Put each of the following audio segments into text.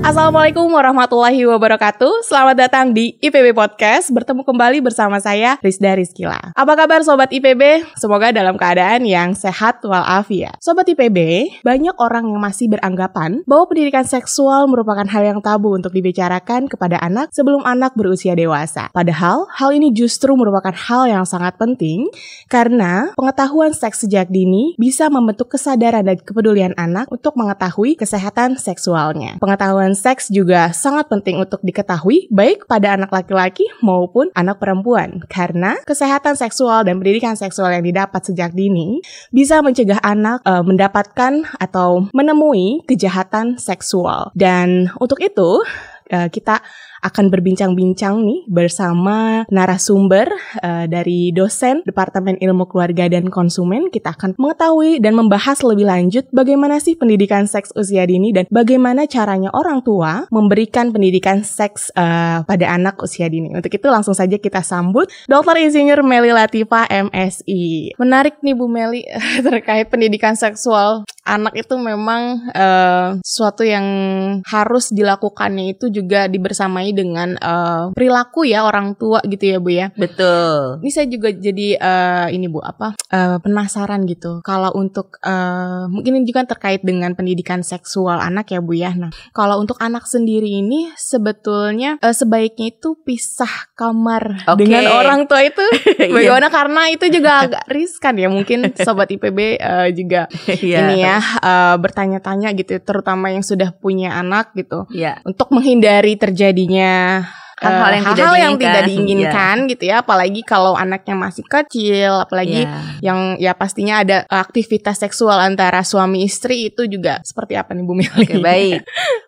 Assalamualaikum warahmatullahi wabarakatuh. Selamat datang di IPB Podcast. Bertemu kembali bersama saya Rizda Rizkila. Apa kabar sobat IPB? Semoga dalam keadaan yang sehat walafiat. Sobat IPB, banyak orang yang masih beranggapan bahwa pendidikan seksual merupakan hal yang tabu untuk dibicarakan kepada anak sebelum anak berusia dewasa. Padahal hal ini justru merupakan hal yang sangat penting karena pengetahuan seks sejak dini bisa membentuk kesadaran dan kepedulian anak untuk mengetahui kesehatan seksualnya. Pengetahuan seks juga sangat penting untuk diketahui baik pada anak laki-laki maupun anak perempuan karena kesehatan seksual dan pendidikan seksual yang didapat sejak dini bisa mencegah anak uh, mendapatkan atau menemui kejahatan seksual. Dan untuk itu uh, kita akan berbincang-bincang nih bersama narasumber uh, dari dosen Departemen Ilmu Keluarga dan Konsumen. Kita akan mengetahui dan membahas lebih lanjut bagaimana sih pendidikan seks usia dini dan bagaimana caranya orang tua memberikan pendidikan seks uh, pada anak usia dini. Untuk itu langsung saja kita sambut Dr. Insinyur Meli Latifa MSI. Menarik nih Bu Meli terkait pendidikan seksual anak itu memang uh, suatu yang harus dilakukannya itu juga dibersamai dengan uh, perilaku ya orang tua gitu ya Bu ya. Betul. Ini saya juga jadi uh, ini Bu apa uh, penasaran gitu. Kalau untuk uh, mungkin ini juga terkait dengan pendidikan seksual anak ya Bu ya. Nah, kalau untuk anak sendiri ini sebetulnya uh, sebaiknya itu pisah kamar okay. dengan orang tua itu iya. bagaimana karena itu juga agak riskan ya mungkin sobat IPB uh, juga yeah. ini ya uh, bertanya-tanya gitu terutama yang sudah punya anak gitu. Yeah. Untuk menghindari terjadinya hal-hal yang, uh, hal-hal yang tidak diinginkan yeah. gitu ya apalagi kalau anaknya masih kecil apalagi yeah. yang ya pastinya ada aktivitas seksual antara suami istri itu juga seperti apa nih Bu Mili? Oke okay, baik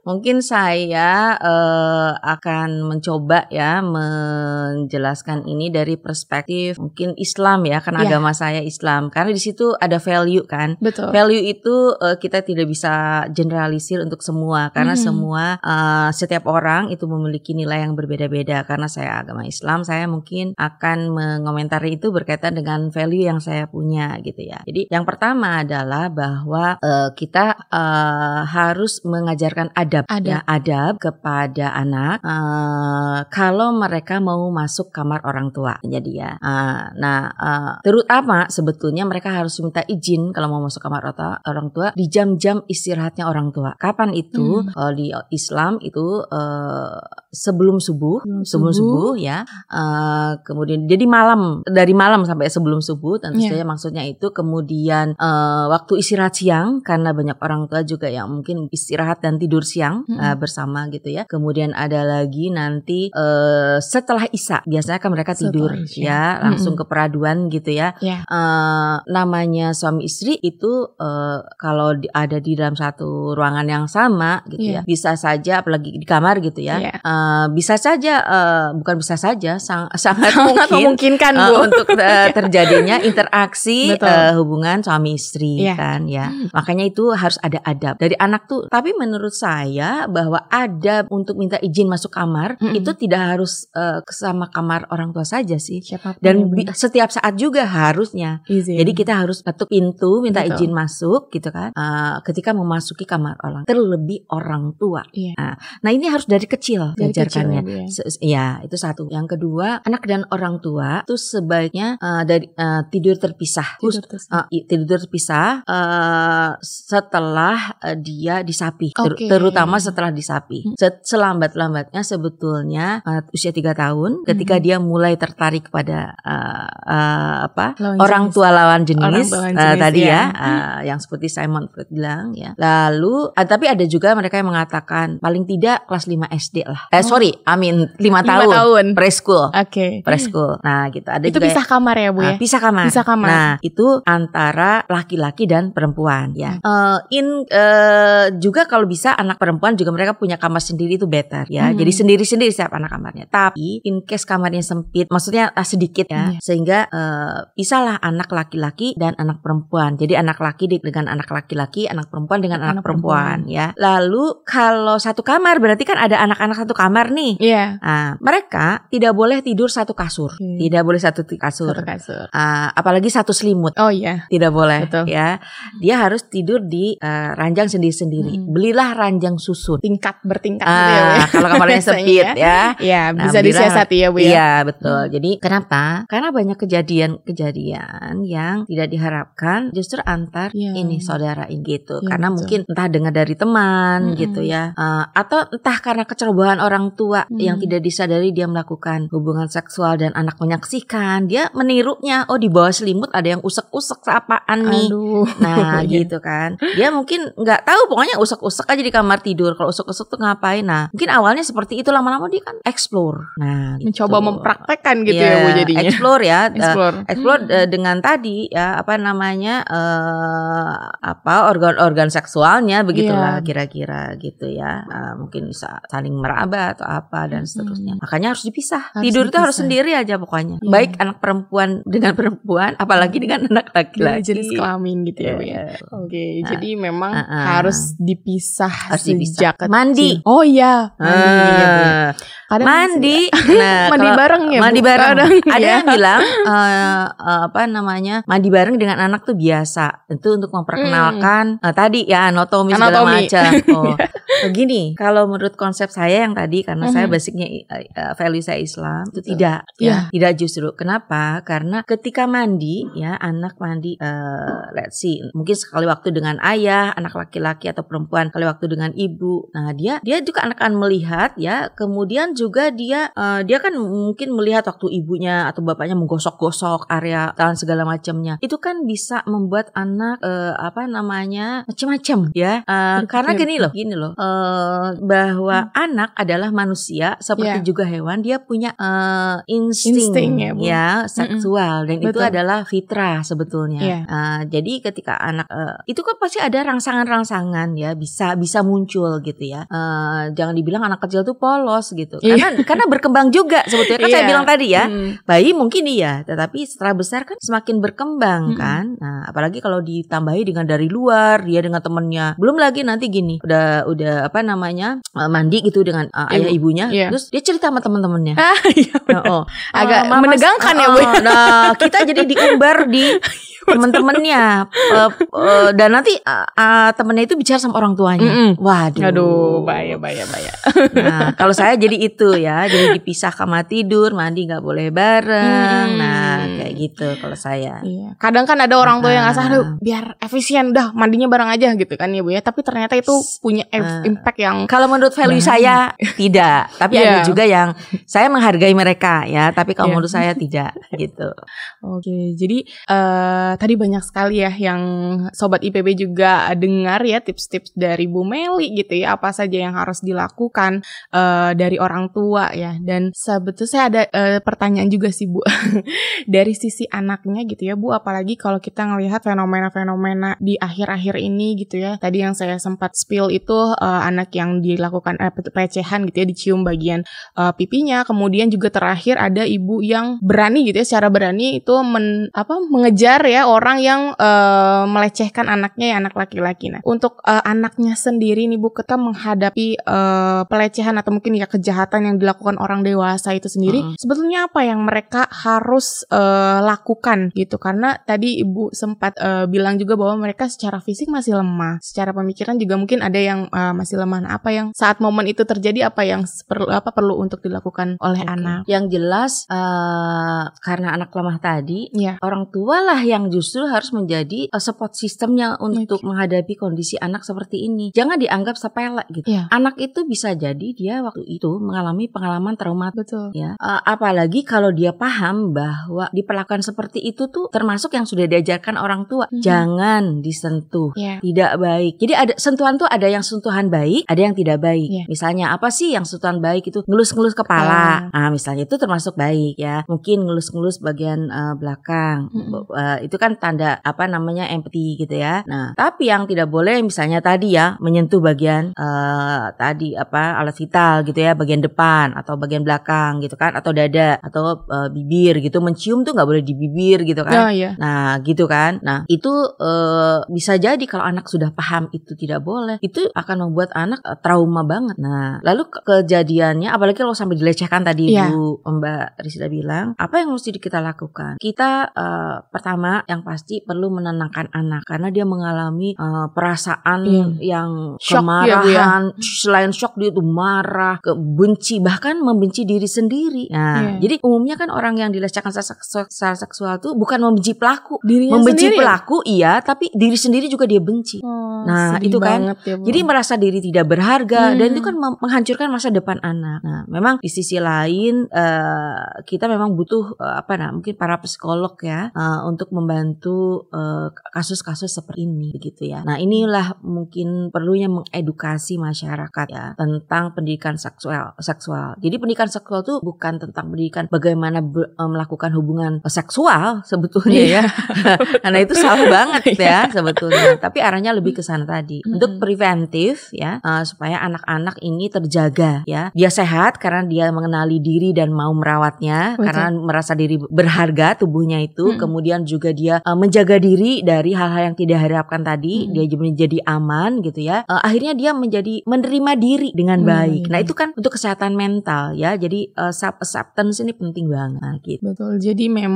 mungkin saya uh, akan mencoba ya menjelaskan ini dari perspektif mungkin Islam ya karena yeah. agama saya Islam karena di situ ada value kan Betul. value itu uh, kita tidak bisa generalisir untuk semua karena hmm. semua uh, setiap orang itu memiliki nilai yang berbeda berbeda-beda karena saya agama Islam saya mungkin akan mengomentari itu berkaitan dengan value yang saya punya gitu ya. Jadi yang pertama adalah bahwa uh, kita uh, harus mengajarkan adab, adab. ya. Adab. Kepada anak uh, kalau mereka mau masuk kamar orang tua. Jadi ya. Uh, nah uh, terutama sebetulnya mereka harus minta izin kalau mau masuk kamar orang tua di jam-jam istirahatnya orang tua. Kapan itu hmm. uh, di Islam itu uh, sebelum subuh subuh, sebelum subuh, ya. Uh, kemudian jadi malam dari malam sampai sebelum subuh tentu yeah. saja maksudnya itu kemudian uh, waktu istirahat siang karena banyak orang tua juga yang mungkin istirahat dan tidur siang mm -hmm. uh, bersama gitu ya. Kemudian ada lagi nanti uh, setelah isya biasanya kan mereka tidur ya langsung mm -hmm. ke peraduan gitu ya. Yeah. Ya. Uh, namanya suami istri itu uh, kalau di, ada di dalam satu ruangan yang sama gitu yeah. ya bisa saja apalagi di kamar gitu ya. Yeah. Uh, bisa saja saja uh, bukan bisa saja sang, sangat, sangat mungkin, memungkinkan uh, untuk uh, terjadinya interaksi uh, hubungan suami istri yeah. kan ya. Hmm. Makanya itu harus ada adab dari anak tuh. Tapi menurut saya bahwa adab untuk minta izin masuk kamar -hmm. itu tidak harus uh, sama kamar orang tua saja sih. Siapa Dan setiap saat juga harusnya. Izin. Jadi kita harus ketuk pintu minta Betul. izin masuk gitu kan. Uh, ketika memasuki kamar orang terlebih orang tua. Yeah. Nah, nah ini harus dari kecil dari diajarkannya. Kecil, ya ya itu satu. Yang kedua, anak dan orang tua itu sebaiknya uh, dari uh, tidur terpisah. Tidur terpisah. Uh, tidur terpisah uh, setelah uh, dia disapi, okay. Ter terutama setelah disapi. Hmm. Selambat-lambatnya sebetulnya uh, usia tiga tahun, ketika hmm. dia mulai tertarik pada uh, uh, apa lawan orang jenis. tua lawan jenis, orang uh, tadi ya, ya uh, hmm. yang seperti Simon Freud bilang ya. Lalu, uh, tapi ada juga mereka yang mengatakan paling tidak kelas 5 SD lah. Eh oh. sorry, amin lima tahun, tahun. preschool. Oke. Okay. Preschool. Nah, gitu. Ada itu juga pisah kamar ya, Bu ya? Nah, pisah kamar. Pisah kamar. Nah, itu antara laki-laki dan perempuan ya. Hmm. Uh, in uh, juga kalau bisa anak perempuan juga mereka punya kamar sendiri itu better ya. Hmm. Jadi sendiri-sendiri setiap anak kamarnya. Tapi in case kamarnya sempit, maksudnya uh, sedikit ya, hmm. sehingga uh, pisahlah anak laki-laki dan anak perempuan. Jadi anak laki dengan anak laki-laki, anak perempuan dengan anak, anak perempuan, perempuan ya. Lalu kalau satu kamar berarti kan ada anak-anak satu kamar nih. Iya. Iya. Nah, mereka tidak boleh tidur satu kasur, Hmm. tidak boleh satu kasur, Satu kasur. Ah, apalagi satu selimut. Oh iya. Tidak boleh Betul. ya. Dia harus tidur di eh, ranjang sendiri-sendiri. Hmm. Belilah ranjang susun. Tingkat bertingkat gitu ya, kalau kamarnya sempit ya. ya. Iya, Nah, bisa belilah- disiasati ya, Bu ya. Iya betul. Jadi kenapa? Karena banyak kejadian-kejadian yang tidak diharapkan justru antar Iya. ini saudara ini gitu. Iya, Karena betul. mungkin entah dengar dari teman Mm-mm. gitu ya, Eh, atau entah karena kecerobohan orang tua Hmm. yang tidak disadari dia melakukan hubungan seksual dan anak menyaksikan, dia menirunya. Oh di bawah selimut ada yang usek-usek apaan nih? Aduh. Nah Iya. gitu kan Dia mungkin nggak tahu Pokoknya usek-usek aja di kamar tidur Kalau usek-usek tuh ngapain Nah mungkin awalnya seperti itu Lama-lama dia kan explore Nah gitu. Mencoba mempraktekkan gitu ya, Bu Iya, jadinya. Explore ya Explore. Explore eh, dengan tadi ya apa namanya eh apa organ-organ seksualnya begitulah Iya. kira-kira gitu ya Eh, mungkin bisa saling meraba atau apa dan seterusnya Mm-mm. makanya harus dipisah Harus tidur itu harus dipisah. sendiri aja pokoknya Iya. baik anak perempuan dengan perempuan apalagi dengan anak laki-laki jenis kelamin gitu ya, Bu ya. Iya. Oke, jadi memang Ah, ah. harus dipisah Harus dipisah. sejak kecil. Mandi. Oh iya, mandi. iya, ya. Kadang mandi nah mandi bareng ya, Bu? mandi bareng Kadang, ada ya. yang bilang eh, eh, apa namanya mandi bareng dengan anak tuh biasa itu untuk memperkenalkan eh, tadi ya anatomi, segala Hmm. Anatomi. macam oh begini kalau menurut konsep saya yang tadi karena saya Mhm. basicnya eh, value saya Islam itu tidak Iya. ya tidak justru. Kenapa? Karena ketika mandi ya anak mandi eh, let's see mungkin sekali waktu dengan ayah anak laki-laki atau perempuan kali waktu dengan ibu. Nah dia dia juga akan akan melihat ya. Kemudian juga dia eh, dia kan mungkin melihat waktu ibunya atau bapaknya menggosok-gosok area dan segala macamnya. Itu kan bisa membuat anak eh, apa namanya macam-macam ya. Berpikir. karena gini loh gini loh eh, bahwa anak adalah manusia seperti Iya. juga hewan dia punya eh, insting, Insting ya, Bu. seksual dan itu Betul. adalah fitrah sebetulnya Iya. Eh, jadi ketika anak eh, itu kan pasti ada rangsangan-rangsangan ya bisa bisa muncul gitu ya Eh, jangan dibilang anak kecil tuh polos gitu Iya. karena karena berkembang juga sebetulnya kan saya Iya. bilang tadi ya Hmm. bayi mungkin iya tetapi setelah besar kan semakin berkembang Mm-mm. kan nah apalagi kalau ditambahi dengan dari luar dia dengan temennya belum lagi nanti gini udah udah apa namanya eh, mandi gitu dengan eh, ayah Ibu. ibunya Iya. terus dia cerita sama temen-temennya Ah, iya. Oh, oh. Agak Eh, Mama- menegangkan ya, Bu. Oh, Nah, kita jadi diumbar di temen-temennya Eh, eh, dan nanti eh, eh, temennya itu bicara sama orang tuanya. Mm-mm. Waduh. Aduh, bahaya, bahaya, bahaya. Nah, kalau saya jadi itu ya, jadi dipisah kamar tidur, mandi nggak boleh bareng. Hmm. Nah, kayak gitu kalau saya. Iya. Kadang kan ada orang tua yang ngasah, Ah. biar efisien dah mandinya bareng aja gitu kan ya Bu ya. Tapi ternyata itu punya eff- impact yang Kalau menurut value Bahaya. saya tidak, tapi ada Iya. juga yang saya menghargai mereka ya, tapi kalau Iya. menurut saya tidak gitu. Oke, jadi eh tadi banyak sekali ya yang sobat IPB juga dengar ya tips-tips dari Bu Meli gitu ya apa saja yang harus dilakukan eh dari orang tua ya dan sebetulnya saya ada eh, pertanyaan juga sih Bu dari sisi anaknya gitu ya Bu. Apalagi kalau kita ngelihat fenomena-fenomena di akhir-akhir ini gitu ya. Tadi yang saya sempat spill itu eh, anak yang dilakukan eh, pelecehan gitu ya dicium bagian eh, pipinya. Kemudian juga terakhir ada ibu yang berani gitu ya secara berani itu men, apa mengejar ya orang yang eh, melecehkan anaknya ya anak laki-laki. Nah untuk eh, anaknya sendiri nih Bu kita menghadapi eh, pelecehan atau mungkin ya kejahatan yang dilakukan orang dewasa itu sendiri Mm-mm. sebetulnya apa yang mereka harus eh, lakukan gitu karena tadi ibu sempat eh, bilang juga bahwa mereka secara fisik masih lemah secara pemikiran juga mungkin ada yang eh, masih lemah Nah, apa yang saat momen itu terjadi apa yang perlu apa perlu untuk dilakukan oleh Oke. anak Yang jelas eh, karena anak lemah tadi, Iya. orang tua lah yang justru harus menjadi eh, support sistemnya untuk Oke. menghadapi kondisi anak seperti ini. Jangan dianggap sepele gitu. Iya. Anak itu bisa jadi dia waktu itu mengalami pengalaman trauma betul ya. Eh, apalagi kalau dia paham bahwa diperlakukan seperti itu tuh termasuk yang sudah diajarkan orang tua. Mhm. Jangan disentuh ya tidak baik. Jadi ada sentuhan tuh ada yang sentuhan baik, ada yang tidak baik. Iya. Misalnya apa sih yang sentuhan baik itu ngelus-ngelus kepala. Ah, misalnya itu termasuk baik ya. Mungkin ngelus-ngelus bagian eh, belakang. Mm-mm. Eh, itu kan tanda apa namanya empathy gitu ya. Nah, tapi yang tidak boleh misalnya tadi ya menyentuh bagian eh, tadi apa alat vital gitu ya, bagian depan atau bagian belakang gitu kan atau dada atau eh, bibir gitu mencium tuh nggak boleh di bibir gitu kan. Oh, iya. Nah, gitu kan. Nah, itu eh, bisa jadi kalau anak sudah paham itu tidak boleh, itu akan membuat anak eh, trauma banget. Nah, lalu ke- kejadiannya apalagi kalau sampai dilecehkan tadi Iya. Bu Mbak Rizda bilang, apa yang mesti kita lakukan? Kita eh, pertama yang pasti perlu menenangkan anak karena dia mengalami eh, perasaan Iya. yang Shock ya, ya. kemarahan, selain shock dia tuh marah, ke- benci bahkan membenci diri sendiri. Nah, Iya. jadi umumnya kan orang yang dilecehkan secara seksual, tuh bukan membenci pelaku, Dirinya membenci sendiri ya? pelaku iya, tapi diri sendiri juga dia benci. Oh, Nah, itu kan. ya, Bu. Jadi merasa diri tidak berharga Hmm. dan itu kan mem- menghancurkan masa depan anak. Nah, memang di sisi lain eh, kita memang butuh eh, apa nah mungkin para psikolog ya eh, untuk membantu kasus-kasus seperti ini begitu ya. Nah, inilah mungkin perlunya mengedukasi masyarakat ya tentang pendidikan seksual seksual. Jadi pendidikan seksual itu bukan tentang pendidikan bagaimana melakukan hubungan seksual sebetulnya Iya. ya. Karena itu salah banget ya sebetulnya. Tapi arahnya lebih ke sana tadi. Untuk preventif ya eh, supaya anak-anak ini terjaga ya. Dia sehat karena dia mengenali diri dan mau merawatnya Betul. karena merasa diri berharga tubuhnya itu. Mm-mm. Kemudian juga dia eh, menjaga diri dari hal-hal yang tidak diharapkan tadi. Mm-mm. Dia jadi menjadi aman gitu ya. Eh, akhirnya dia menjadi menerima diri dengan Hmm, baik. iya. Nah, itu kan untuk kesehatan mental ya. Jadi self acceptance ini penting banget gitu. Betul. Jadi memang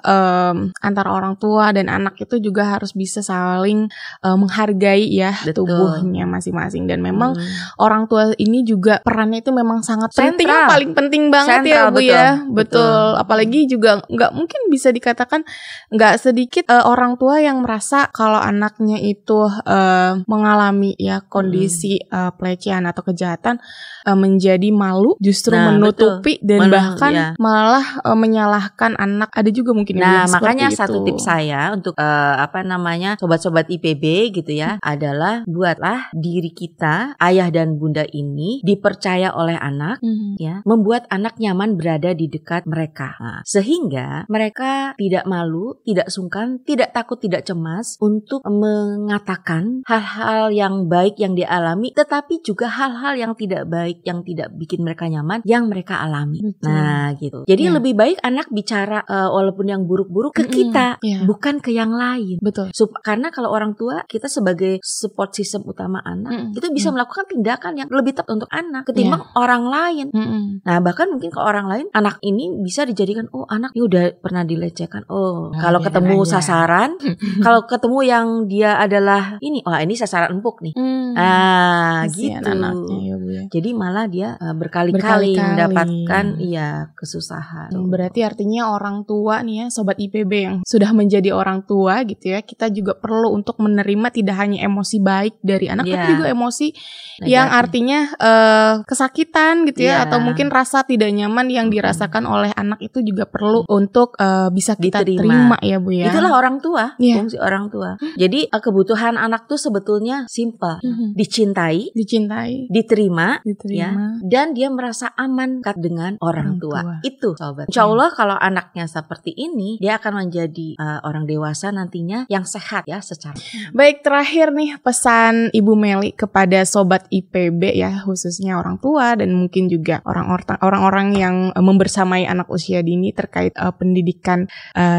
em, antara orang tua dan anak itu juga harus bisa saling eh, menghargai ya Betul. tubuhnya masing-masing dan memang Hmm. orang tua ini juga perannya itu memang sangat penting, Sentral. paling penting banget ya Sentral, Bu betul. ya. Betul. Betul. Apalagi juga nggak mungkin bisa dikatakan nggak sedikit eh, orang tua yang merasa kalau anaknya itu eh, mengalami ya kondisi Hmm. eh, pelecehan atau kejahatan eh, menjadi malu, justru Nah, menutupi dan Menu- bahkan ya. malah eh, menyalahkan anak. Ada juga mungkin yang Nah, makanya itu. satu tips saya untuk eh, apa namanya sobat-sobat IPB gitu ya adalah buatlah diri kita ayah dan bunda ini dipercaya oleh anak Mhm. ya membuat anak nyaman berada di dekat mereka Nah, sehingga mereka tidak malu tidak sungkan tidak takut tidak cemas untuk mengatakan hal-hal yang baik yang dialami tetapi juga hal-hal yang tidak baik yang tidak bikin mereka nyaman yang mereka alami Betul. nah gitu jadi Ya. lebih baik anak bicara eh, walaupun yang buruk-buruk ke Mm-mm. kita Iya. bukan ke yang lain Betul. Sup- karena kalau orang tua kita sebagai support system utama anak Mm-mm. itu bisa Mm. melakukan tindakan yang lebih tepat untuk anak ketimbang Iya. orang lain. Mhm. Nah bahkan mungkin ke orang lain anak ini bisa dijadikan oh anak ini udah pernah dilecehkan. Oh Nah, kalau biarin ketemu aja. sasaran, kalau ketemu yang dia adalah ini wah ini sasaran empuk nih. Hmm. Ah gitu. anaknya ya Bu ya. Jadi malah dia uh, berkali-kali Berkali-kali. mendapatkan iya kesusahan. Hmm, Berarti artinya orang tua nih ya sobat IPB yang sudah menjadi orang tua gitu ya, kita juga perlu untuk menerima tidak hanya emosi baik dari anak Iya. tapi juga emosi Negatif. yang artinya eh, kesakitan gitu ya Iya. atau mungkin rasa tidak nyaman yang dirasakan oleh anak itu juga perlu untuk eh, bisa kita Diterima. terima ya Bu ya. Itulah orang tua, Iya. fungsi orang tua. Jadi uh, kebutuhan anak tuh sebetulnya simple, Mhm. dicintai, dicintai, diterima, diterima. dan dia merasa aman dengan orang Orang tua. tua. Itu, sobat. Insya Allah kalau anaknya seperti ini, dia akan menjadi uh, orang dewasa nantinya yang sehat ya secara. Baik, terakhir nih pesan Ibu Meli kepada sobat IPB ya, khususnya orang tua dan mungkin juga orang-orang orang-orang yang eh, membersamai anak usia dini terkait eh, pendidikan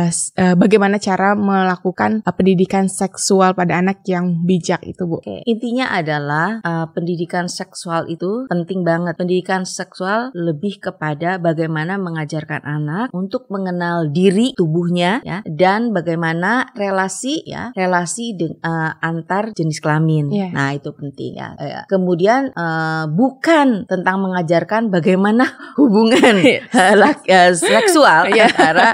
s- eh, bagaimana cara melakukan eh, pendidikan seksual pada anak yang bijak itu, Bu. Oke, intinya adalah uh, pendidikan seksual itu penting banget. Pendidikan seksual lebih kepada bagaimana mengajarkan anak untuk mengenal diri tubuhnya ya dan bagaimana relasi ya relasi deng- uh, antar jenis kelamin. Iya. Nah itu penting ya. Eh, Kemudian uh, bukan tentang mengajarkan bagaimana hubungan uh, laki- uh, seksual Iya. antara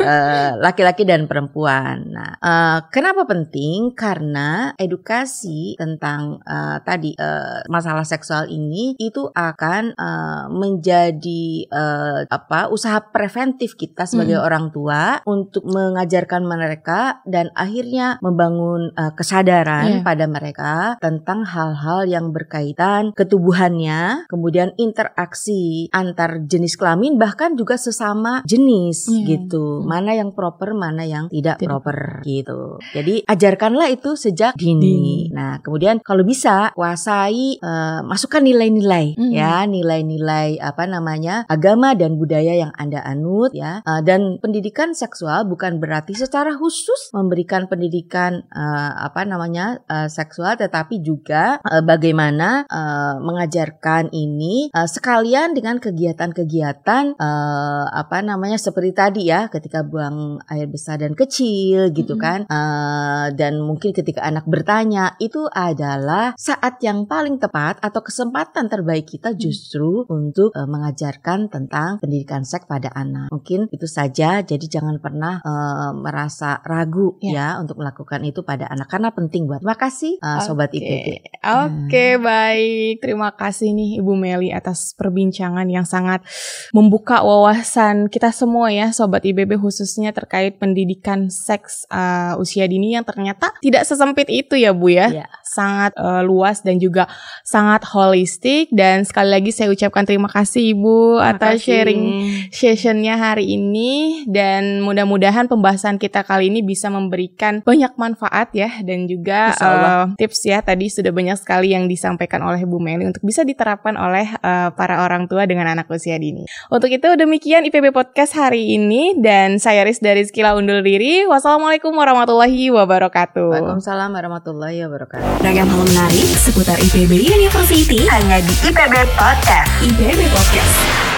uh, laki-laki dan perempuan. Nah, uh, kenapa penting? Karena edukasi tentang uh, tadi uh, masalah seksual ini itu akan uh, menjadi uh, apa usaha preventif kita sebagai Orang tua untuk mengajarkan mereka dan akhirnya membangun uh, kesadaran Iya. pada mereka tentang hal-hal yang berkaitan ketubuhannya, kemudian interaksi antar jenis kelamin bahkan juga sesama jenis Iya. gitu. Hmm. Mana yang proper, mana yang tidak, Tidak proper gitu. Jadi ajarkanlah itu sejak dini. Dini. Nah, kemudian kalau bisa kuasai eh, masukkan nilai-nilai Hmm. ya, nilai-nilai apa namanya? agama dan budaya yang Anda anut ya. Eh, dan pendidikan seksual bukan berarti secara khusus memberikan pendidikan eh, apa namanya? eh, seksual tetapi juga eh, bagaimana eh, mengajarkan ini eh, sekalian dengan kegiatan-kegiatan eh, apa namanya seperti tadi ya ketika buang air besar dan kecil gitu Mm-mm. kan Eh, dan mungkin ketika anak bertanya itu adalah saat yang paling tepat atau kesempatan terbaik kita Mm. justru untuk eh, mengajarkan tentang pendidikan seks pada anak mungkin itu saja jadi jangan pernah eh, merasa ragu Ya. ya untuk melakukan itu pada anak karena penting buat terima kasih eh, sobat Oke. IPB Oke, baik. Terima kasih nih Ibu Meli atas perbincangan yang sangat membuka wawasan kita semua ya, sobat IBB khususnya terkait pendidikan seks uh, usia dini yang ternyata tidak sesempit itu ya, Bu ya. Iya. Sangat uh, luas dan juga sangat holistik dan sekali lagi saya ucapkan terima kasih Ibu Terima atas kasih. sharing sessionnya hari ini dan mudah-mudahan pembahasan kita kali ini bisa memberikan banyak manfaat ya dan juga eh, tips ya tadi sudah banyak sekali yang disampaikan oleh Bu Meli untuk bisa diterapkan oleh eh, para orang tua dengan anak usia dini. Untuk itu demikian IPB Podcast hari ini dan saya Riz dari Skila undur diri. Wassalamualaikum warahmatullahi wabarakatuh. Waalaikumsalam warahmatullahi wabarakatuh Ragam hal menarik seputar IPB University hanya di IPB Podcast. IPB Podcast.